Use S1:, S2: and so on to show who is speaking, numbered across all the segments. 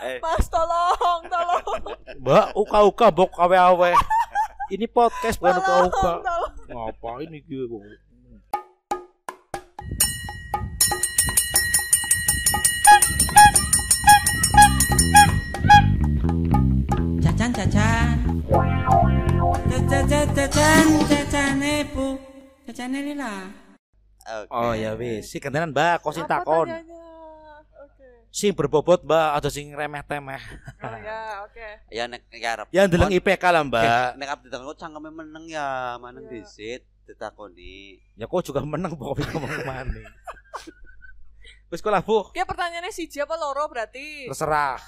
S1: Eh,
S2: Mas tolong, tolong.
S3: Mbak, uka-uka bok awe-awe. Ini podcast bukan uka-uka. Ngapain iki kok?
S4: Cacan cacan. Cacan cacan cacane bu. Cacane lila.
S1: oke.
S3: Oh ya wis, si gantenan Mbak,
S2: Apa
S3: takon.
S2: tanyanya?
S3: Sing berbobot Mbak, ada sing remeh-temeh.
S2: Oh ya, oke.
S1: Ya nek ya arep.
S3: Ya ndeleng
S1: Kon-
S3: IPK lah Mbak.
S1: Eh, Nek abdi takon cangkeme meneng ya, maneng
S2: Iya.
S1: disit ditakoni.
S3: Ya kok juga menang pokoknya ngomong ke mana. Wis kok lah Bu,
S2: Oke, pertanyaannya siji apa loro berarti?
S3: terserah.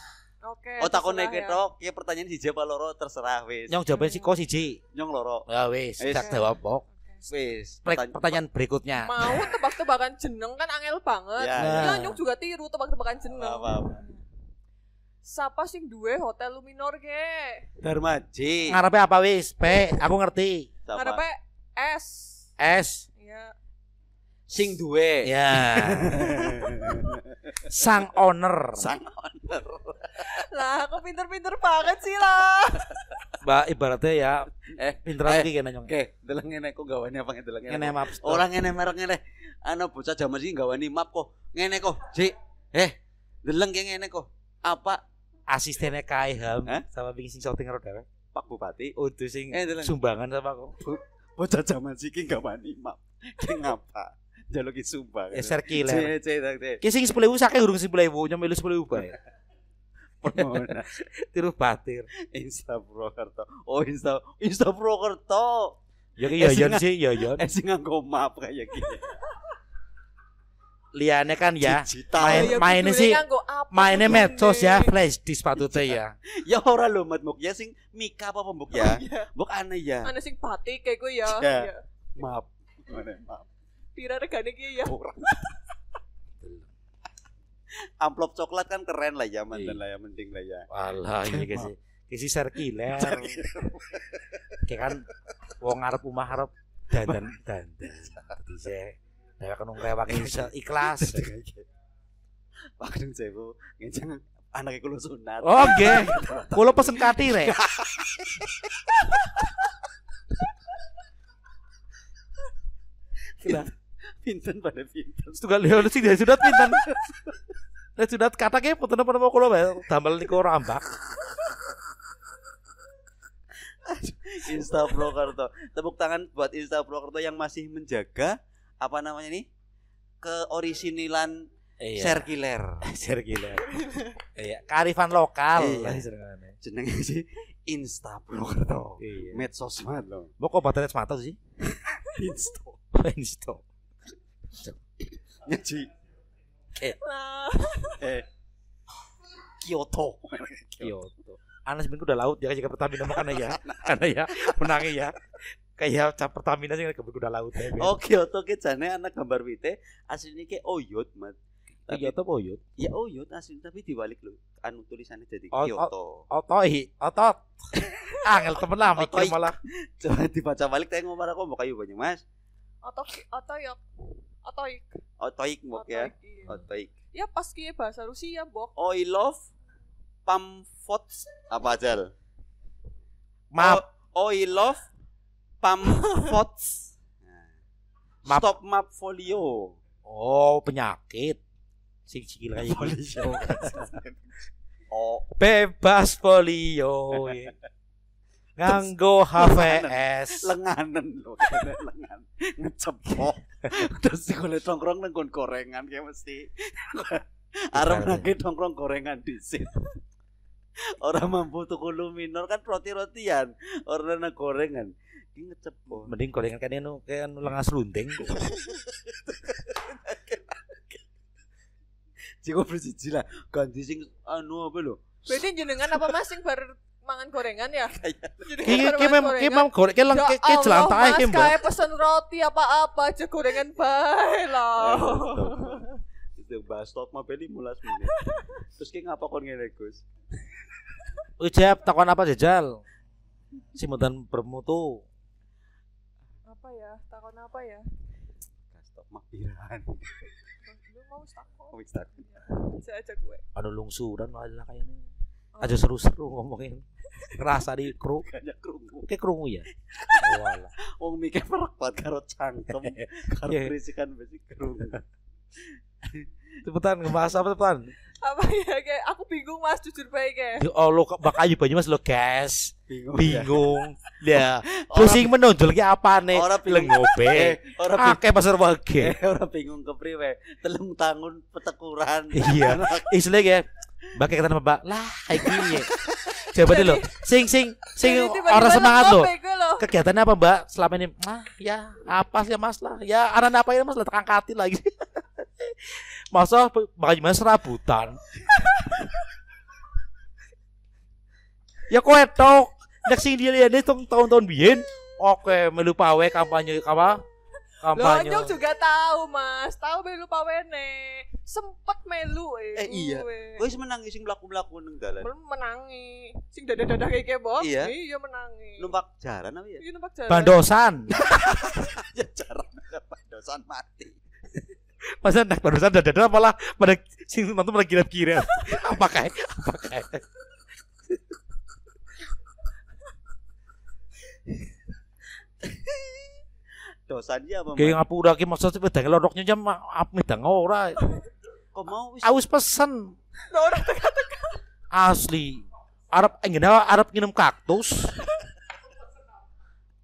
S2: Oke.
S1: Oh takone
S2: terserah ya.
S1: ketok, ki pertanyaan siji apa loro terserah wis.
S3: Yang jawaban si kok siji.
S1: Nyong loro.
S3: Ya wis, tak jawab Bok.
S1: Wis.
S3: Pertanyaan, pertanyaan berikutnya.
S2: Mau tebak-tebakan jeneng kan angel banget.
S1: Ya,
S3: Nah.
S2: Ya, juga tiru tebak-tebakan jeneng.
S1: Apa-apa.
S2: Siapa sing duwe hotel Luminor ge?
S1: Darmaji.
S3: Ngarepe apa wis? P, aku ngerti.
S2: Ngarepe S.
S3: S.
S2: Ya.
S1: Sing duwe.
S3: Ya. Sang owner.
S1: Sang owner.
S2: Lah, aku pinter-pinter banget sih lah.
S3: Mbak ibaratnya ya
S1: Eh,
S3: pinter
S1: eh,
S3: lagi kene nyong.
S1: Oke, deleng ngene kok gawane apa
S3: Ngene maaf. stop.
S1: Orang ngene merek ngene. Ana bocah jaman iki gawani map kok. Ngene kok. Eh, deleng kayak ngene kok. Apa
S3: asistennya Kai Ham
S1: Hah?
S3: sama bikin sing shooting karo dhewe.
S1: Pak Bupati?
S3: Udah sing
S1: Eh, deleng.
S3: sumbangan sama aku.
S1: Bocah jaman iki gawani map. Ki ngapa?
S3: Eh circular.
S1: C, C, tak, C.
S3: Ki sing 10.000 sakit urung 10.000, nyemilu 10.000 bae.
S1: Permohonan.
S3: Tiru batir.
S1: Insta Prokerto. Oh, Insta Insta Prokerto.
S3: Ya ki
S1: Eh,
S3: yayan
S1: sing-
S3: sih, yayan.
S1: Eh sing nganggo map kayak gini.
S3: Liane kan ya
S1: Digital.
S3: main-
S2: Ya,
S3: mainnya sih- mainnya medsos ya, flash di sepatutnya ya.
S1: Ya ora lho mat muk ya sing Mika apa pembuk ya?
S2: Iya.
S1: Buk aneh ya.
S2: Ana sing batik kayak gue ya.
S1: Ya.
S2: Ya.
S1: Map. Mana map?
S2: Pira regane ki ya.
S1: Amplop coklat kan keren lah ya mantan
S3: Iya.
S1: lah ya mending lah ya.
S3: Walah ini kisi kisi circular. Kayak kan wong ngarep omah arep dandan dandan. Dadi saya Saya kan ngrewak ikhlas.
S1: Pak Deng Sewu ngejeng anaknya kulo sunat.
S3: Oh nggih. Kula pesen kati rek. Gila.
S1: Pinten pada pinten.
S3: Setunggal lihat sing dia sudah pinten. Nek sudah kata ke punten apa nama kula bae damel niku rambak.
S1: Insta Prokerto. Tepuk tangan buat Insta Prokerto yang masih menjaga apa namanya nih? Keorisinilan.
S3: Iya, kearifan lokal.
S1: Iya.
S3: lah jenengane.
S1: Jenenge sih Insta Prokerto.
S3: Iya.
S1: Medsos banget loh.
S3: Mau kok baterai semata sih?
S1: Insta.
S3: Insta.
S1: Nyaji.
S2: Nah,
S1: Eh. Kyoto.
S3: Kyoto. Anas minggu udah laut ya jika Pertamina makanya ya. Karena ya menangnya ya. Kayak cap Pertamina sih ke udah laut ya.
S1: Oh Kyoto ke jane anak gambar wite aslinya ke Oyot mat. Tapi
S3: Kyoto apa Oyot?
S1: ya Oyot asli tapi dibalik lho. Anu tulisannya jadi Kyoto.
S3: Otoi, otot. Angel temen lah mikir
S1: Otoi.
S3: malah.
S1: Coba dibaca balik tanya ngomong aku mau kayu banyak mas.
S2: otok otoyok. Otoik.
S1: Otoik mbok ya.
S2: Otoik, iya.
S1: Otoik.
S2: Ya pas ki bahasa Rusia, Bok.
S1: I love Pamfots apa aja?
S3: Maaf,
S1: Oh, I love Pamfots.
S3: Map.
S1: Stop map folio.
S3: oh penyakit. Sing sikil kayak
S1: Folio. oh,
S3: Bebas polio. Nganggo HVS.
S1: lenganan. Loh kayaknya lengan. Ngecepok terus kalau tongkrong nenggon gorengan kayak mesti. Arep lagi tongkrong gorengan di orang mampu tuku luminor. Kan roti rotian orang nang gorengan. Ini ngecepok
S3: Mending gorengan kan anu kayak anu lengas lunting.
S1: jika bersiji lah. Ganti sing anu apa lo
S2: Berarti jenengan apa Mas sing bar mangan gorengan ya?
S3: Ki ki mem ki mem goreng ki leng ki ki jelantai ki,
S2: Mas
S3: Mbak.
S2: kayak pesen roti apa-apa aja gorengan bae lah.
S1: itu bahas stok mah beli mulas menit terus kayak ngapa kon ngene Gus
S3: Ujab takon apa jajal? Si mudan bermutu.
S2: apa ya? Takon apa ya?
S1: Bahas stok mah piraan
S2: Lu mau takut.
S1: Oh, wis tak.
S2: Saya aja gue.
S3: Anu lungsuran malah kayaknya.
S2: Oh.
S3: Aja seru-seru ngomongin. Ngerasa di kru.
S1: Banyak krungu.
S3: Kayak krungu ya. Walah.
S1: Wong mikir merak banget karo cangkem, karo
S3: Iya.
S1: berisikan besi krungu.
S3: Cepetan ngebahas apa cepetan?
S2: Apa ya kayak aku bingung Mas jujur baik kayak.
S3: Ya Allah, kok bakal banyu mas lo guys.
S1: Bingung. ya.
S3: Bingung. Ya, pusing menonjol ki apa nih?
S1: Ora bingung.
S3: Lengope.
S1: Eh, ora bingung.
S3: Akeh pasar wage.
S1: Eh, ora bingung kepriwe. Telung tahun petekuran.
S3: Iya. Istilahnya ya. Kayak kata mbak lah iki ya. Coba lo. Sing sing sing orang semangat
S2: loh.
S3: Kegiatannya apa mbak selama ini? Ah ya apa sih mas lah? Ya anak apa ini mas lah angkatin lagi. Masa makanya mas serabutan. ya kowe tok. Nek sing dia lihat tahun tahun biyen. Oke, melu pawe kampanye apa? Kampanye.
S2: Nyong juga tahu Mas, tahu melu pawene. Sempet melu eh.
S1: Eh, iya.
S2: gue.
S1: Wis menang sing mlaku-mlaku ning dalan.
S2: Belum menangi. Sing dadah-dadah kayak kebo.
S1: Iya.
S2: Iya menangi.
S1: Numpak jaran apa ya?
S2: Iya numpak jalan.
S3: Bandosan.
S1: Ya jaran dosan mati.
S3: Masa nak barusan dada malah pada sing nonton pada kira-kira. apa kayak? Apa kayak?
S1: Dosannya apa?
S3: Kayak ngapura ki maksud pedang loroknya jam apa medang ora.
S1: Kok mau wis
S3: Aus pesen
S2: Loh, orang
S3: asli. Arab ingin Arab nginum kaktus.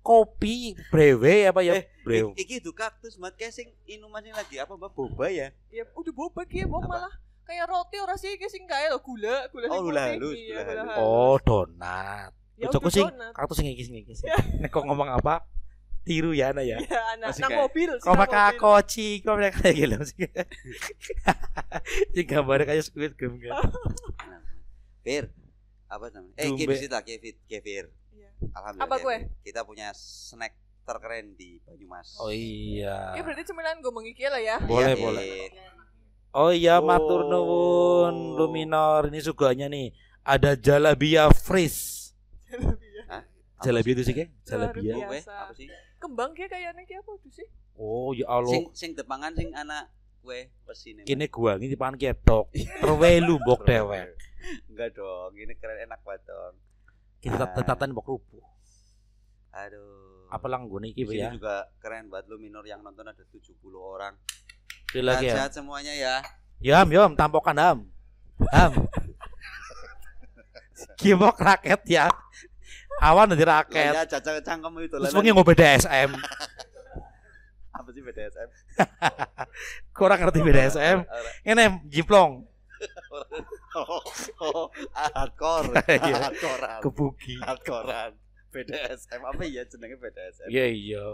S3: Kopi brewe apa ya?
S1: Eh,
S3: brew.
S1: I- iki itu kaktus mat casing inuman sing lagi apa Mbak boba ya?
S2: Ya udah boba ki mau
S1: Apa?
S2: malah kayak roti ora sih kayak sing kayak lo gula, gula
S1: Oh,
S2: sing
S1: gula
S2: putih.
S1: halus,
S2: Iya,
S1: gula
S2: gula
S1: halus.
S3: Oh, donat.
S2: Ya
S3: sing
S2: donat.
S3: kaktus sing iki sing iki. sing. Nek kok ngomong apa? Tiru ya ana ya.
S2: Ya, anak nang
S1: kayak-
S2: mobil sih.
S3: Kau pakai koci, kau pakai kayak gitu sih. Ini gambarnya kayak Squid Game kan.
S1: Fir. Apa namanya? Eh. Kevin lah, Kevin, Kevin.
S2: Iya.
S1: Alhamdulillah.
S2: Apa
S1: Kevin. Kita punya snack terkeren di Banyumas.
S3: Oh iya.
S2: Ini berarti cemilan ngomong iki lah ya.
S3: Boleh,
S1: Iya,
S3: boleh. Oh iya,
S1: Oh.
S3: matur nuwun Luminor. Ini suganya nih. Ada jalabia freeze. Jalabia
S1: sih?
S3: itu sih, Kek? Jalabia.
S1: apa sih?
S2: Kembang ki kayaknya ki apa tuh sih?
S3: Oh ya Allah.
S1: Sing sing depangan sing anak kue pesine.
S3: Kini gua ini pan ketok. Terwelu mbok dewek.
S1: Enggak dong, ini keren enak banget dong.
S3: Kita
S1: Ah.
S3: tetatan mbok rubuh.
S1: Aduh.
S3: Apa lang gue iki
S1: Di sini
S3: ya?
S1: juga keren banget lu minor yang nonton ada 70 orang.
S3: Lagi ya.
S1: Sehat semuanya ya.
S3: Yam, yam, tampokan ham. Ham. Gimok raket ya. Awan dari raket.
S1: Ya caca cangkem itu
S3: Terus
S1: lah.
S3: wong ngobe BDSM.
S1: Apa sih BDSM?
S3: Kurang ngerti BDSM. Ini jimplong.
S1: Oh, oh, hardcore.
S3: Iya.
S1: Hardcorean.
S3: Kebuki.
S1: Hardcorean. BDSM apa ya jenenge BDSM?
S3: Iya iya.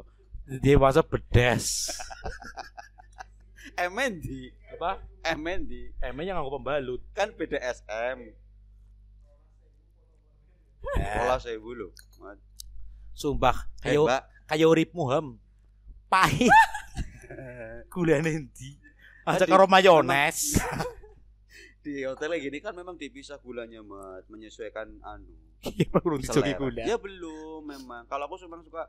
S3: Dia masa bedes.
S1: Emen di
S3: Apa?
S1: Emen di
S3: Emangnya nganggo pembalut.
S1: kan BDSM.
S3: Eh,
S1: Pola sewu lho.
S3: sumpah
S1: Eh,
S3: kayak
S1: Mbak.
S3: kayak uripmu ham. Pahit. Gulane endi? Aja karo mayones.
S1: Di hotel gini kan memang dipisah gulanya, Mat, menyesuaikan anu.
S3: Iya,
S1: selera.
S3: gula.
S1: Ya belum memang. Kalau aku memang suka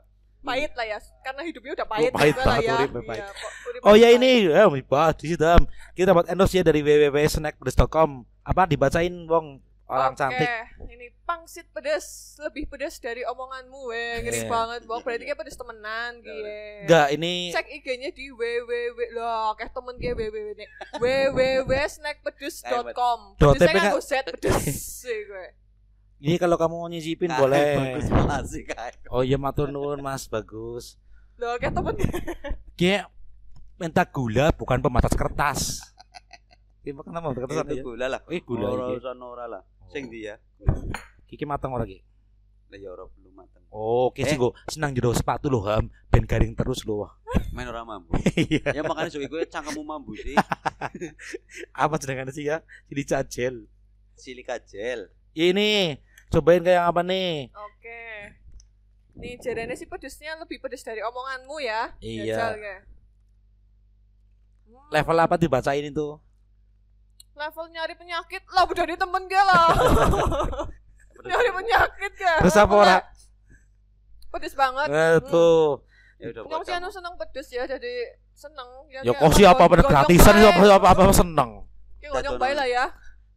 S2: Pahit lah ya, karena hidupnya udah pahit,
S3: Oh, pahit
S2: juga lah
S3: banget,
S2: ya.
S3: pahit.
S2: Iya, kok uripnya
S3: Oh ya
S2: pahit.
S3: ini, ya di situ. Ham. Kita dapat endorse ya dari www.snackpedes.com. Apa dibacain wong orang
S2: Oke,
S3: cantik.
S2: Ini pangsit pedes, lebih pedes dari omonganmu, weh. Ngeri
S3: Iya.
S2: banget, Bang. Berarti kayak pedes temenan, gie.
S3: Enggak, ini
S2: Cek IG-nya di www lah, kayak temen gue www nih. www.snackpedes.com.
S3: Dot
S2: Pedesnya nganggo Z pedes sih gue.
S3: ini kalau kamu mau nyicipin
S1: Kae,
S3: boleh.
S1: Bagus kae.
S3: Oh iya matur nuwun Mas, bagus.
S2: Loh, kayak temen gue.
S3: Kayak minta gula bukan pematas kertas. Ini makan apa kertas
S1: Itu gula lah.
S3: Eh gula
S1: Ora usah ora lah. Sing ndi ya?
S3: Kiki matang ora ki?
S1: Lah ya ora belum mateng.
S3: Oh, kiki sing go senang jero sepatu loh ham, ben garing terus loh.
S1: Main ora mampu.
S3: Iya.
S1: ya makanya suwi gue cangkemmu mampu sih.
S3: Apa jenengan sih ya? Jadi cajel.
S1: Silika gel.
S3: Ya ini, cobain kayak apa nih?
S2: Oke. Nih, jarane sih pedesnya lebih pedes dari omonganmu ya.
S3: Iya.
S2: Jajal. Hmm,
S3: Level apa dibacain itu?
S2: Level nyari penyakit lah udah di temen gue lah. nyari penyakit ya.
S3: Terus apa ora?
S2: Pedes banget.
S3: Eh tuh.
S1: Ya udah
S2: Nyong anu seneng pedes ya jadi seneng. Ya,
S3: Ya kok sih apa gratisan apa apa apa seneng.
S2: Kayak gonyong bae lah ya.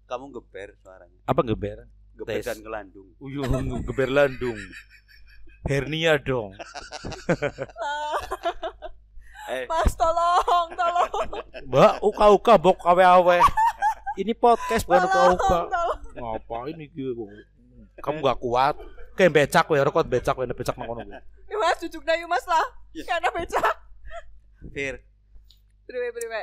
S1: Kamu geber suaranya.
S3: Apa geber?
S1: Geber
S3: Tes.
S1: dan kelandung.
S3: Uyuh geber landung. Hernia dong.
S1: Eh,
S2: Mas tolong, tolong.
S3: Mbak, uka-uka bok awe-awe. Ini podcast bukan
S2: tolong.
S3: Ngapain iki? Kamu gak kuat. Kayak becak we, rekod becak we, becak nang kono. kuwi.
S2: Ya Mas, jujuk na yuk Mas lah.
S1: Iya.
S2: Karena becak.
S1: Fir,
S2: Priwe, priwe.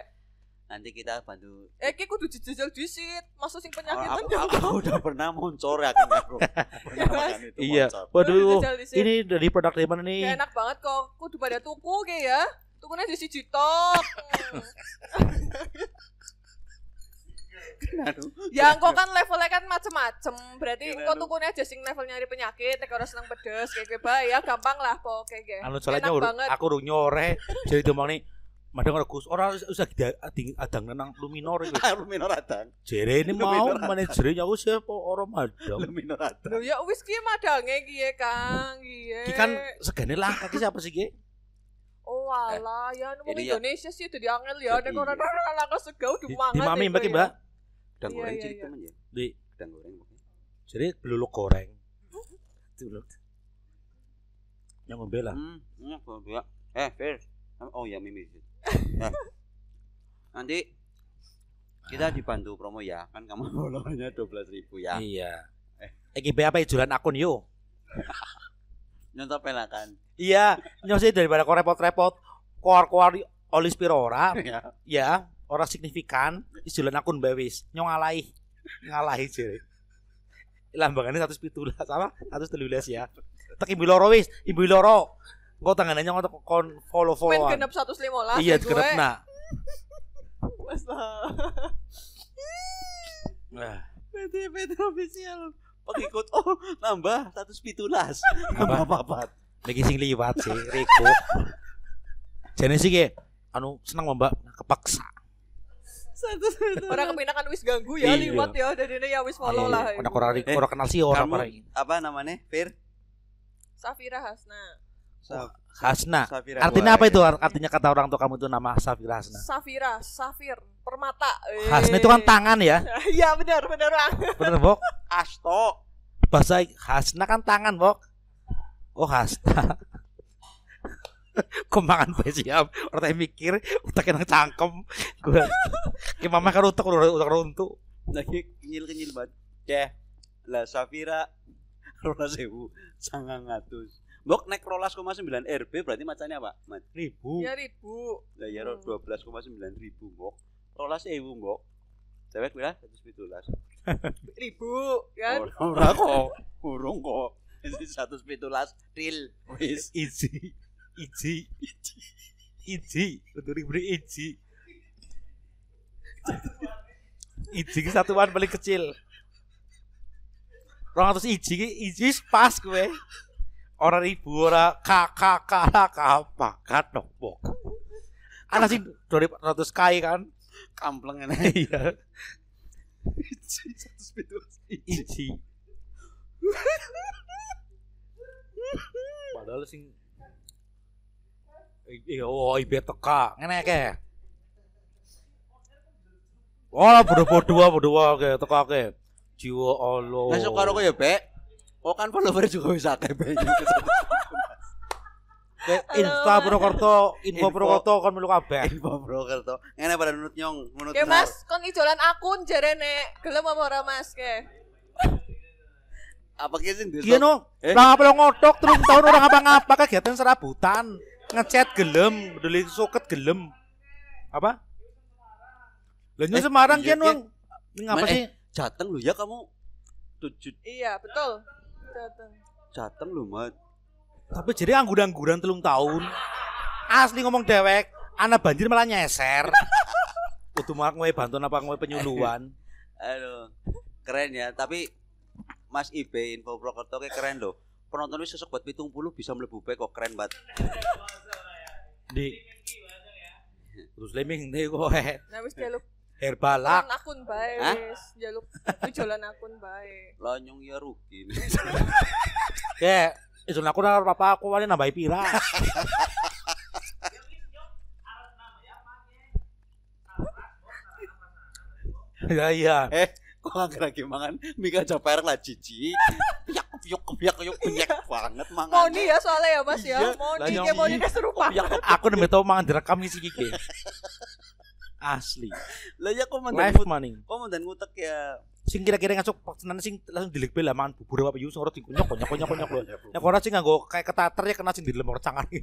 S1: nanti kita bantu.
S2: Eh, ki kudu dijajal disit. Masuk sing penyakit
S1: aku,
S2: kan
S1: aku, aku udah pernah muncul ya kan aku. Pernah makan itu
S3: Iya.
S1: muncul.
S3: Waduh, ini dari produk dari mana nih?
S2: enak banget kok. Kudu pada tuku kayak ya. Tukunya di siji tok.
S1: Aduh.
S2: Ya engkau kan levelnya kan macem-macem Berarti engkau
S1: lu?
S2: tukunya aja sing level nyari penyakit Nek orang seneng pedes Kayak gue bae ya gampang lah kok kayak gue
S3: Anu soalnya
S2: Enak
S3: urung-
S2: banget
S3: aku urung nyore. Jadi domong nih Madang ora Gus, ora usah ada adang nang luminor iki.
S1: Luminor adang.
S3: Jere ini mau manajernya aku siapa orang madang.
S1: Luminor adang.
S2: Loh ya wis ki madange ki ya Kang Ki
S3: Ki kan segane langka ki siapa sih ki?
S2: Oh alah ya wong
S1: ya.
S2: Indonesia sih jadi angel ya Nek
S1: Iya.
S2: orang orang langkah segau
S3: Di,
S2: dimangan
S3: di mami
S2: ya,
S3: mbak mbak.
S1: Udang
S2: Iya,
S1: goreng
S2: iya,
S1: cilik
S2: iya.
S1: temen ya.
S3: Di
S1: Udang goreng pokoknya.
S3: jadi beluluk goreng. Dulu. Yang membela.
S1: Hmm, enak banget ya. Eh, Fir. Oh ya Mimi. Nah, nanti kita dibantu promo ya. Kan kamu followernya 12 ribu ya.
S3: Iya.
S1: Eh.
S3: Be apa ya, jualan akun yo?
S1: Nyontok pelakan.
S3: Iya, nyosih daripada kau repot-repot. Koar-koar oli spirora,
S1: Ya.
S3: ya, orang signifikan. Is jualan akun bewis, nyong ngalahi, ngalahi jere. Lambangannya satu pitulah sama satu telulas ya. Tak ibu loro wis, ibu loro. Kau tangannya nyong kon follow followan.
S2: genep 115
S3: Iya,
S2: ya
S3: genep
S2: lah
S3: Nah,
S1: PT PT official. Pengikut oh nambah status pitulas.
S3: Nambah.
S1: Papat.
S3: lagi sing liwat sih, Riko. Jane sih ki, anu seneng mbak kepaksa.
S1: Pitulas.
S2: Orang kepina kan wis ganggu ya
S3: Iya.
S2: liwat ya Dari ini ya wis follow lah
S3: Orang orang
S1: Eh,
S3: orang kenal sih orang orang.
S1: apa namanya? Fir?
S2: Safira Hasna
S1: Sa-
S3: Hasna.
S1: Safira
S3: Artinya apa itu? Artinya kata orang tua kamu itu nama Safira Hasna.
S2: Safira, Safir, Permata. Eh.
S3: Hasna itu kan tangan ya.
S2: Iya benar, benar Bang.
S3: Bener, Bok?
S1: Asto.
S3: Bahasa Hasna kan tangan, Bok. Oh, Hasna. Makan bae siap. Orang mikir utaknya nang cangkem. Gue Kayak mama kan utak udah utak runtuh.
S1: Lagi kenyil-kenyil banget. Ya. Lah Safira rolas sewu sangang ngatus. Mbok nek rolas koma sembilan RB berarti macamnya apa? Mat.
S3: Ribu.
S2: Ya ribu.
S1: Lah ya
S2: Hmm.
S1: dua belas koma sembilan ribu mbok. Rolas sewu mbok. Cewek pira? Satu pitulas.
S2: Ribu, kan?
S1: Ora kok. Urung kok. Ini satu pitulas real. Wis.
S3: Iji. Iji. Iji. Untuk ribu iji. Iji ki satuan paling kecil. Orang atas iji ki iji pas gue. Orang ribu ora kakak kakak apa bok. Anak sih dari ratus kai kan.
S1: Kampleng enak.
S3: Iya.
S1: Satu pitulas.
S3: Iji. Padahal sing Iya, oh, ibe teka, ngene ke. Oh, bodoh-bodoh, bodoh ke, teka ke. Jiwa Allah.
S1: Lah karo kowe ya, Bek. Oh kan follower juga wis akeh Bek.
S3: Ke Insta. Purwokerto, info. Purwokerto kon melu kabeh.
S1: Info broker to. Ngene pada nunut nyong, nunut.
S2: Mas, kon ijolan akun jarene. Gelem apa ora mas ke?
S1: Apa ki sing
S3: Iya no,
S1: Eh?
S3: lah apa lo ngotok terus tahun orang ngapa-ngapa kegiatan serabutan, ngechat gelem, beli soket gelem, apa? Lah
S1: Eh,
S3: Semarang
S1: iya,
S3: kian wong, ngapa
S1: Man,
S3: sih?
S1: Jateng lu ya kamu tujuh
S2: Iya, betul. Dateng.
S1: jateng lu mat.
S3: Tapi jadi angguran-angguran telung tahun, asli ngomong dewek, anak banjir malah nyeser. Kudu mak ngowe bantuan apa ngowe penyuluhan.
S1: Aduh, keren ya. Tapi Mas Ibe info Prokerto kayak keren loh. Penonton wis sesek buat pitung puluh bisa mlebu bae kok keren banget
S3: di leming nih kowe. Eh.
S2: Nah nabis jaluk
S3: herbalak.
S2: Akun baik, jaluk tujuan akun baik.
S1: Lonyong ya rugi.
S3: ya isun aku apa papa aku wani nambahi pira. Ya iya.
S1: Eh, kok nggak lagi mangan Mika aja perek lah cici. Ya piyak piyak piyak piyak banget mangan.
S2: Moni ya soalnya ya Mas ya.
S1: Iya,
S2: Moni
S3: lah,
S2: kayak
S3: nyong-
S2: Moni keserupan.
S3: Aku udah tau mangan direkam isi kiki. Asli.
S1: Lah ya kok mandan
S3: Live
S1: ngut-
S3: maning.
S1: kok mandan ngutek ya.
S3: Sing kira-kira ngasuk tenan sing langsung dilik bela mangan bubur apa yu sing ora dikunyok konyok konyok konyok lho. Nek ora sing nganggo kayak ketater ya kena sing dilem ora cangar.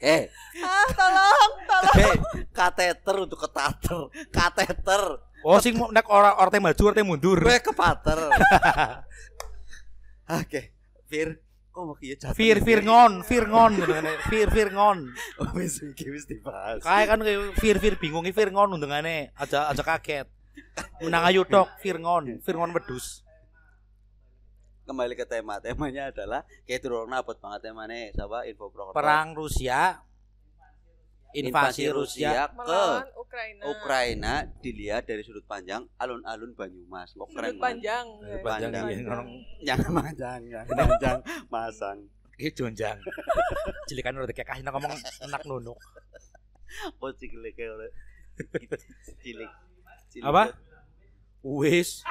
S1: Eh,
S2: Ah, tolong, tolong.
S1: eh, kateter untuk ketater, kateter.
S3: Oh sing mau- nek ora ora teh maju ora mundur.
S1: Gue kepater. Oke, Fir, kok mau kieu jatuh?
S3: Fir fir ngon, fir ngon. Fir fir ngon.
S1: Oh, wis iki wis dibahas.
S3: Kayak kan fir fir bingung fir ngon undangane aja aja kaget. Menang ayu tok fir ngon, fir ngon wedus.
S1: Kembali ke tema. Temanya adalah kayak turun abot banget temanya. Siapa info pro
S3: Perang Rusia invasi Rusia
S1: ke
S2: Ukraina.
S1: Ukraina dilihat dari sudut pandang alun-alun Banyumas. Kok keren
S2: Sudut
S1: banget.
S2: panjang.
S3: Sudut
S2: ya.
S3: panjang,
S1: Panjang.
S3: iya.
S1: Jangan panjang, ya. panjang masang.
S3: Iki jonjang. Cilikan udah kayak kasih ngomong enak nunuk.
S1: Oh, cilik kayak oleh cilik.
S3: Apa? Wis,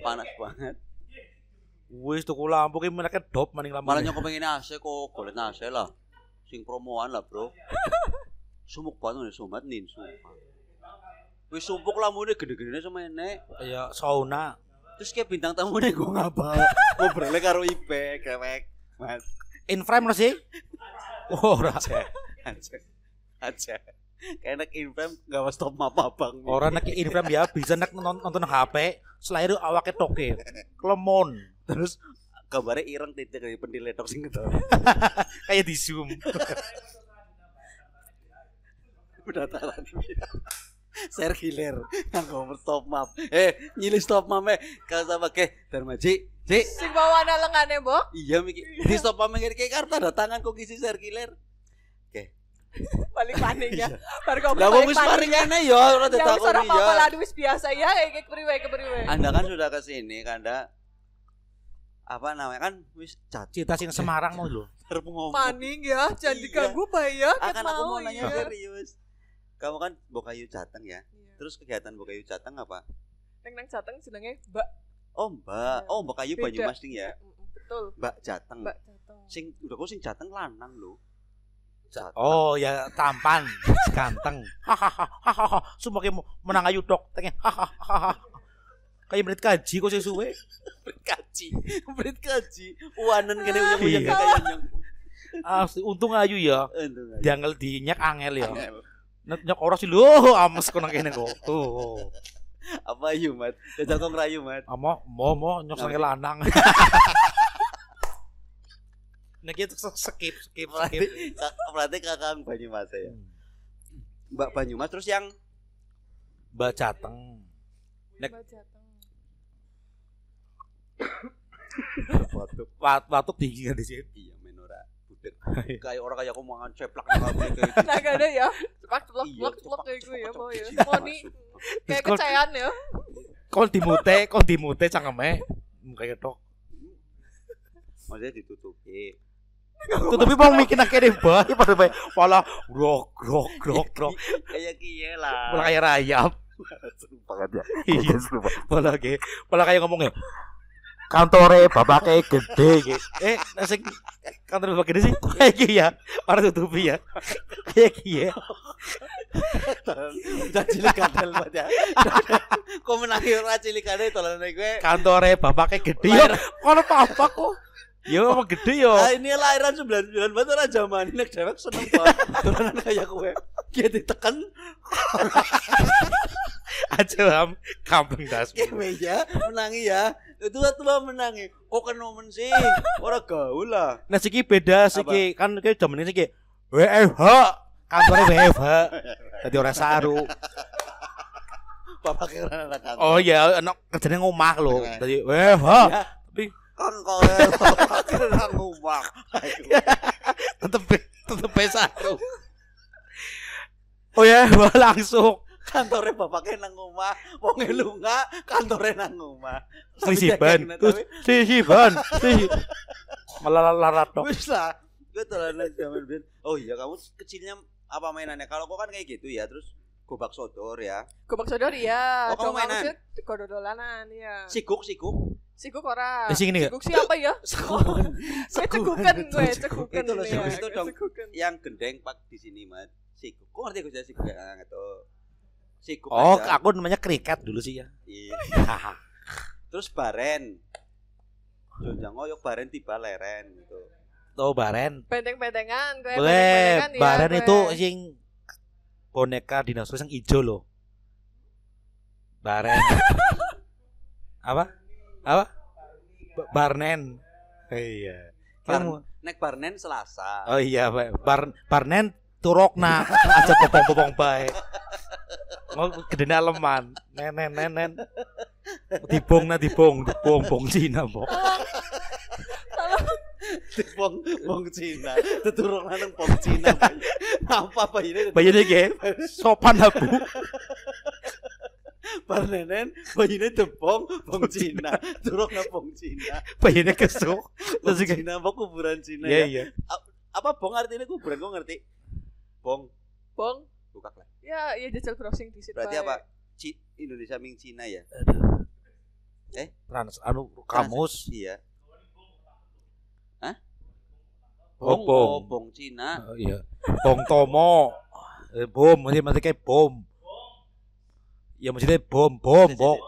S1: Panas banget.
S3: wis tuku lampu ki menake dop maning lampu.
S1: Malah nyok pengen AC kok, golek AC lah. Sing promoan lah, Bro. Sumuk banget nih somat nin sumpah. Wis sumpuk lamune gede-gedene sama enek.
S3: ya sauna.
S1: Terus kayak bintang tamu nih gue ngapa ngobrolnya karo Ipe kewek mas
S3: In frame ora sih? Oh,
S1: aja aja kayak enak inframe gak was stop apa bang
S3: Ora nek in frame ya bisa nek nonton, nonton HP, selain awake toke. Klemon.
S1: terus gambarnya ireng titik dari pendiletok sing gitu.
S3: Kayak di zoom.
S1: udah taran share killer. Yang ngomong stop map. Eh nyili stop map eh. Kalau sama ke Darmaji Ji
S2: Sing bawa anak lengane, Mbok.
S1: iya miki di stop map kayak kayak kartu ada tangan kok kisi share killer.
S2: Balik paning ya. Baru kau
S1: lah wis
S2: paning.
S1: paringane ya. ora
S2: Ya wis
S1: ditakoni
S2: ora apa-apa
S1: ya
S2: lah wis biasa ya. Kayak kepriwe kepriwe.
S1: Anda kan sudah ke sini Kanda apa namanya kan wis
S3: Cita sing Semarang mau lho.
S2: Paning ya, jangan
S1: Iya.
S2: diganggu ket
S1: Akan aku mau nanya
S2: iya.
S1: serius. Kamu kan Bokayu Jateng ya.
S2: Iya.
S1: Terus kegiatan Bokayu Jateng apa?
S2: Neng nang Jateng jenenge Mbak.
S1: Oh Mbak,
S2: Iya.
S1: oh Bokayu
S2: Beda.
S1: Banyumas ding ya.
S2: Betul,
S1: Mbak Jateng.
S2: Mbak Jateng.
S1: Sing udah kok sing Jateng lanang lho. Jateng.
S3: Oh ya tampan, ganteng. Hahaha. Sumpah kayak menang ayu. Tenge hahaha. Kayak menit kaji kok sih suwe.
S1: Berit kaji. Berit kaji. Wanen kene uyang-uyang
S3: Iya.
S1: kayak.
S3: Asli untung ayu ya.
S1: Untung aja.
S3: Diangel dinyak angel ya.
S1: Angel.
S3: Nek nyok ora sih lho ames kono kene kok. Tuh.
S1: Apa ayu mat? Jajal kok ngerayu mat.
S3: Amo mo mo nyok sange lanang. Nek itu skip skip skip.
S1: berarti kakak Banyumas ya.
S3: Hmm.
S1: Mbak Banyumas terus yang
S3: Mbak Jateng. Nek-
S2: Mbak Jateng.
S1: Foto
S3: Wat watuk tinggi kan di sini.
S1: iya menora budek kayak orang kayak aku mangan ceplak nggak boleh kayak gitu.
S2: Nah, gak ada ya. Ceplak ceplak
S1: Iya,
S2: ceplak ceplak kayak gue ya, mau ya. Mau nih
S1: ceplak.
S2: kayak
S3: Terus
S2: kecayan ya.
S3: Kol dimute, kol dimute cangkeme. Kayak tok.
S1: maksudnya ditutupi
S3: Tutupi mau mikir akhirnya bae pada bae pala grok grok grok grok.
S1: kayak kie lah
S3: Pala kayak rayap.
S1: Sumpah kan ya
S3: Iya, pala kayak pala kayak ngomongnya kantore bapak kayak gede gitu. Eh, nasi kantor bapak gede sih kayak gini ya. Orang tutupi ya. Kayak gini ya.
S1: cilik kadal banget ya kok menangi orang cilik kadal tolong gue
S3: Kantore bapak kayak gede ya. Kalau apa kok? Ya emang gede ya.
S1: ah ini lahiran 99 banget orang zaman ini dewek seneng banget tolanan kayak gue dia ditekan
S3: Aja am kampung das.
S1: kayak meja menangi ya. Itu tua menangi. Kok kan momen sih? Orang gaul lah.
S3: Nah siki beda siki. Kan kayak zaman ini siki WFH kantornya WFH jadi orang saru.
S1: Bapak kira anak kantor
S3: oh iya anak kerjanya ngomah loh jadi WFH
S1: Ya.
S3: tapi
S1: kan kau kira ngubah
S3: tetep tetep saru. Oh ya langsung
S1: kantornya bapaknya nang omah wong lunga kantornya nang omah
S3: selisiban
S1: Tapi
S3: terus selisiban selisi malah larat tok
S1: wis lah gue tolanan zaman Ben oh iya kamu kecilnya apa mainannya kalau kau kan kayak gitu ya terus gobak sodor ya.
S2: Gobak sodor iya.
S1: Oh, kamu
S2: Dong
S1: mainan?
S2: maksudnya gododolanan iya.
S1: Siguk siguk.
S2: Siguk ora.
S3: Eh, sing ini nggak?
S2: Siguk siapa ya?
S1: Sekuan.
S2: Gue cegukan gue, cegukan.
S1: Itu loh,
S2: iya.
S1: siguk itu dong.
S2: Cegukan.
S1: Yang gendeng pak di sini mat. Siguk. Kok ngerti gue siguk ya gitu. Siguk
S3: Oh,
S1: aja.
S3: aku namanya kriket dulu sih ya.
S1: Iya. Terus baren. Jonjang oyok baren tiba leren gitu.
S3: Tuh baren.
S2: Benteng-bentengan gue,
S3: Boleh,
S2: benteng-bentengan ya.
S3: baren itu sing boneka dinosaurus yang ijo loh. Baren. Apa? Apa? Ba- Barnen. Iya.
S1: Bar-
S3: Kamu
S1: Nek barnen Selasa.
S3: Oh iya, Pak. bar barnen turokna aja popong-popong bae. Mau gedene aleman. Nenen nenen. Dibong na dibong, dibong bong Cina, Bong.
S1: Wong wong Cina. Teturung nang wong Cina. bayi. Apa apa ini?
S3: Bayine ge sopan aku.
S1: Barnenen bayine tepong wong Cina. Turung nang wong Cina.
S3: Bayine kesuk. Terus
S1: Cina apa kuburan Cina
S3: Iya
S1: ya?
S3: iya.
S1: Apa bong artinya kuburan kok ngerti? Bong
S2: Bong.
S1: buka lah.
S2: Ya, iya jajal browsing di situ.
S1: Berarti apa? Ci Indonesia Ming Cina ya?
S3: Trans anu kamus.
S1: Iya. Hah?
S3: Oh,
S1: Bong,
S3: bong.
S1: oh, bong Cina.
S3: Oh, iya. Bong Tomo. Eh, bom, mesti mesti kayak bom. Ya maksudnya bom, bom, bom.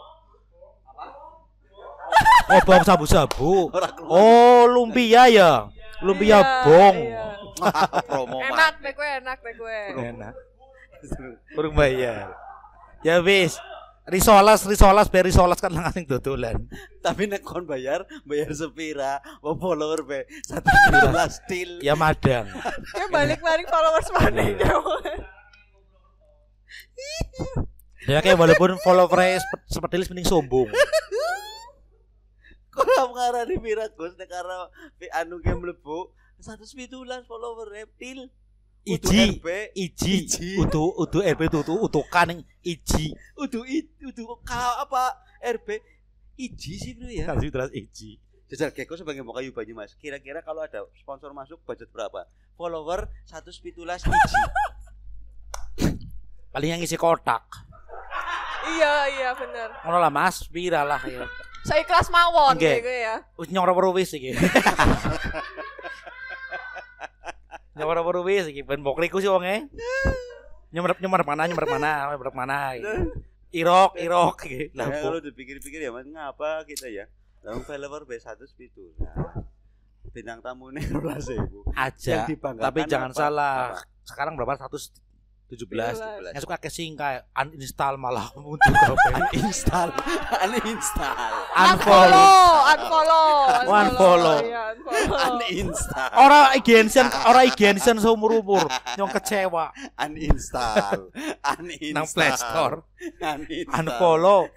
S3: Oh, bom sabu-sabu. Oh, lumpia ya. Lumpia
S2: Iya,
S3: bong.
S2: iya.
S1: promo
S2: Enak deh gue, enak deh gue.
S3: Enak. Kurang bayar. Ya wis. Risolas, risolas, bayar risolas kan langsung dodolan.
S1: Tapi nek kon bayar, bayar sepira, mau follower be satu belas til.
S3: Ya madang.
S2: Ya balik-balik followers mana
S3: Iya.
S2: ya.
S3: Ya kayak walaupun follower seperti mending sombong.
S1: Kok ora ngarani pira Gus nek karo anu ge mlebu 117 follower reptil. Udu
S3: Iji, iji,
S1: Iji.
S3: utu, utu RB tutu, utu kaning iji.
S1: udu i- udu K apa RB Iji sih bro ya.
S3: Kasih terus iji.
S1: Jajal Geko sebagai mau kayu Banyumas. Kira-kira kalau ada sponsor masuk budget berapa? Follower 117 Iji.
S3: Paling yang isi kotak.
S2: Iya, iya bener.
S3: Ngono lah Mas, pira lah ya.
S2: Saya kelas mawon gue ya.
S3: Wis nyora wis iki. nyora wis iki ben bokriku sih wonge. Nyemrep nyemrep mana nyemrep mana nyemrep mana. iki. Irok irok. Lah
S1: Nah, kalau dipikir-pikir ya mas ngapa kita ya? Lalu follower B100 itu. Nah, bintang tamunya rolas ibu.
S3: aja.
S1: Yang dibanggakan
S3: Tapi jangan
S1: apa?
S3: salah.
S1: Apa?
S3: Sekarang berapa? 117.
S2: Tujuh
S3: Yang suka casing kayak uninstall malah muncul apa.
S1: Uninstall, uninstall,
S3: Unfollow.
S2: unfollow,
S3: Unfollow.
S2: Iya,
S1: uninstall,
S3: Ora igensen, ora igensen seumur umur. Nyong kecewa
S1: uninstall, uninstall,
S3: nang Play Store. Unfollow.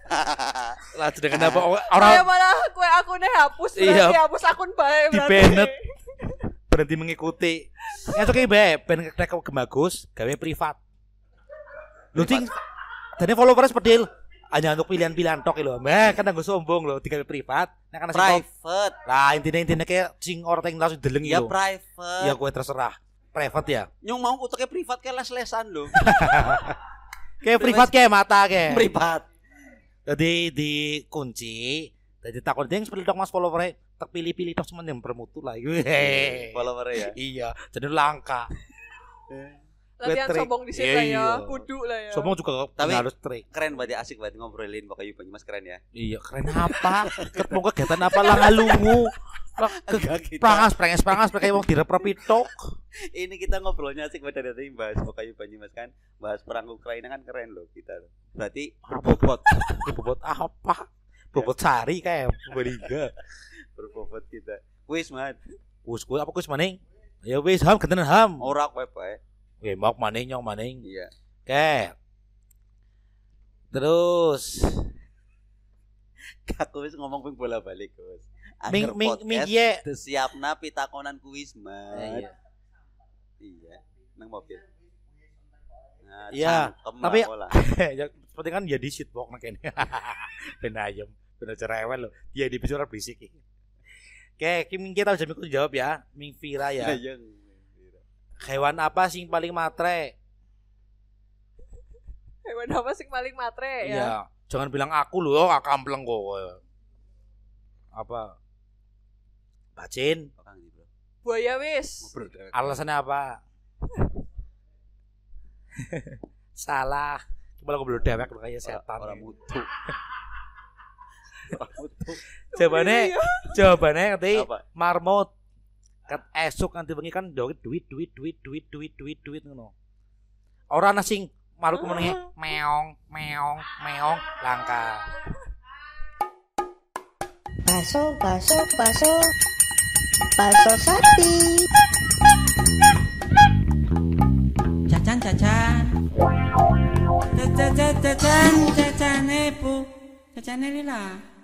S3: Lah dengan apa
S2: Saya
S3: orang
S2: malah gue akunnya hapus,
S3: Iya.
S2: hapus akun bae
S3: Di banned. berhenti mengikuti. Yang oke be, ben rek bagus, gawe privat. Lu ting Tadi followers seperti hanya untuk pilihan-pilihan tok lho. Mbak, kan nggo sombong lho, digawe privat. Sing top.
S1: Private,
S3: Lah intine intine kayak sing orang yang langsung deleng
S1: ya
S3: lho.
S1: private.
S3: Ya kowe terserah. Private ya.
S1: Nyong mau uteknya privat kayak les-lesan loh.
S3: Kayak privat kayak mata kayak.
S1: privat.
S3: Jadi di kunci. Jadi takut dia yang seperti dok mas follower terpilih-pilih tok cuman yang bermutu lah. Hehehe.
S1: Follower ya.
S3: Iya, jadi langka.
S2: Latihan
S3: Trik.
S2: sombong di sini
S3: Iya,
S2: lah ya,
S3: iya.
S2: kudu lah ya.
S3: Sombong juga
S1: Tapi-
S3: harus trik.
S1: Keren berarti asik banget ngobrolin kok kayu Banyumas keren ya.
S3: Iya, keren apa? Ketemu kegiatan apa lah ngalungu. Prangas prangas prangas pakai wong direpropi tok.
S1: Ini kita ngobrolnya asik banget dari tadi bahas kok kayu Banyumas kan. Bahas perang Ukraina kan keren loh kita. Berarti berbobot,
S3: Bobot apa? Bobot sari kayak beriga.
S1: Berbobot kita. Wis mat,
S3: Kus kus apa kus maning? Ya wis ham genten ham.
S1: ora kowe bae.
S3: Oke, mau maning nyong maning.
S1: Iya.
S3: Oke. Terus
S1: Aku wis ngomong ping bola-balik, Gus.
S3: ming
S1: Akhir
S3: ming
S1: podcast,
S3: ming ye.
S1: Desiapna pitakonan kuis, mat.
S3: Iya.
S1: Iya, nang mobil. Nah,
S3: Iya, tapi- ya seperti kan jadi shitbox makanya. ben ayam, ben cerewet lo. Dia di bicara berisik. iki. Oke, Kim kita udah mikir jawab ya. Ming Vira ya.
S1: Iya.
S3: Hewan apa sing paling matre?
S2: Hewan apa sing paling matre ya?
S3: Iya. Jangan bilang aku loh, oh, kampleng kok. Apa? Bacin.
S2: Buaya wis.
S1: Dewek.
S3: alasannya apa? Salah. Malah ngobrol dewek lu kayak setan.
S1: Orang mutu. Orang.
S3: Jawabannya,
S2: Iya.
S3: jawabannya nanti marmut. Kat esuk nanti bengi kan duit duit duit duit duit duit duit duit ngono. Ora ana sing marut menenge meong meong meong langka.
S5: Baso, baso, baso. Baso sapi.
S4: Cacan, cacan. Cacan, cacan, cacan, cacan, ibu. Cacan lila.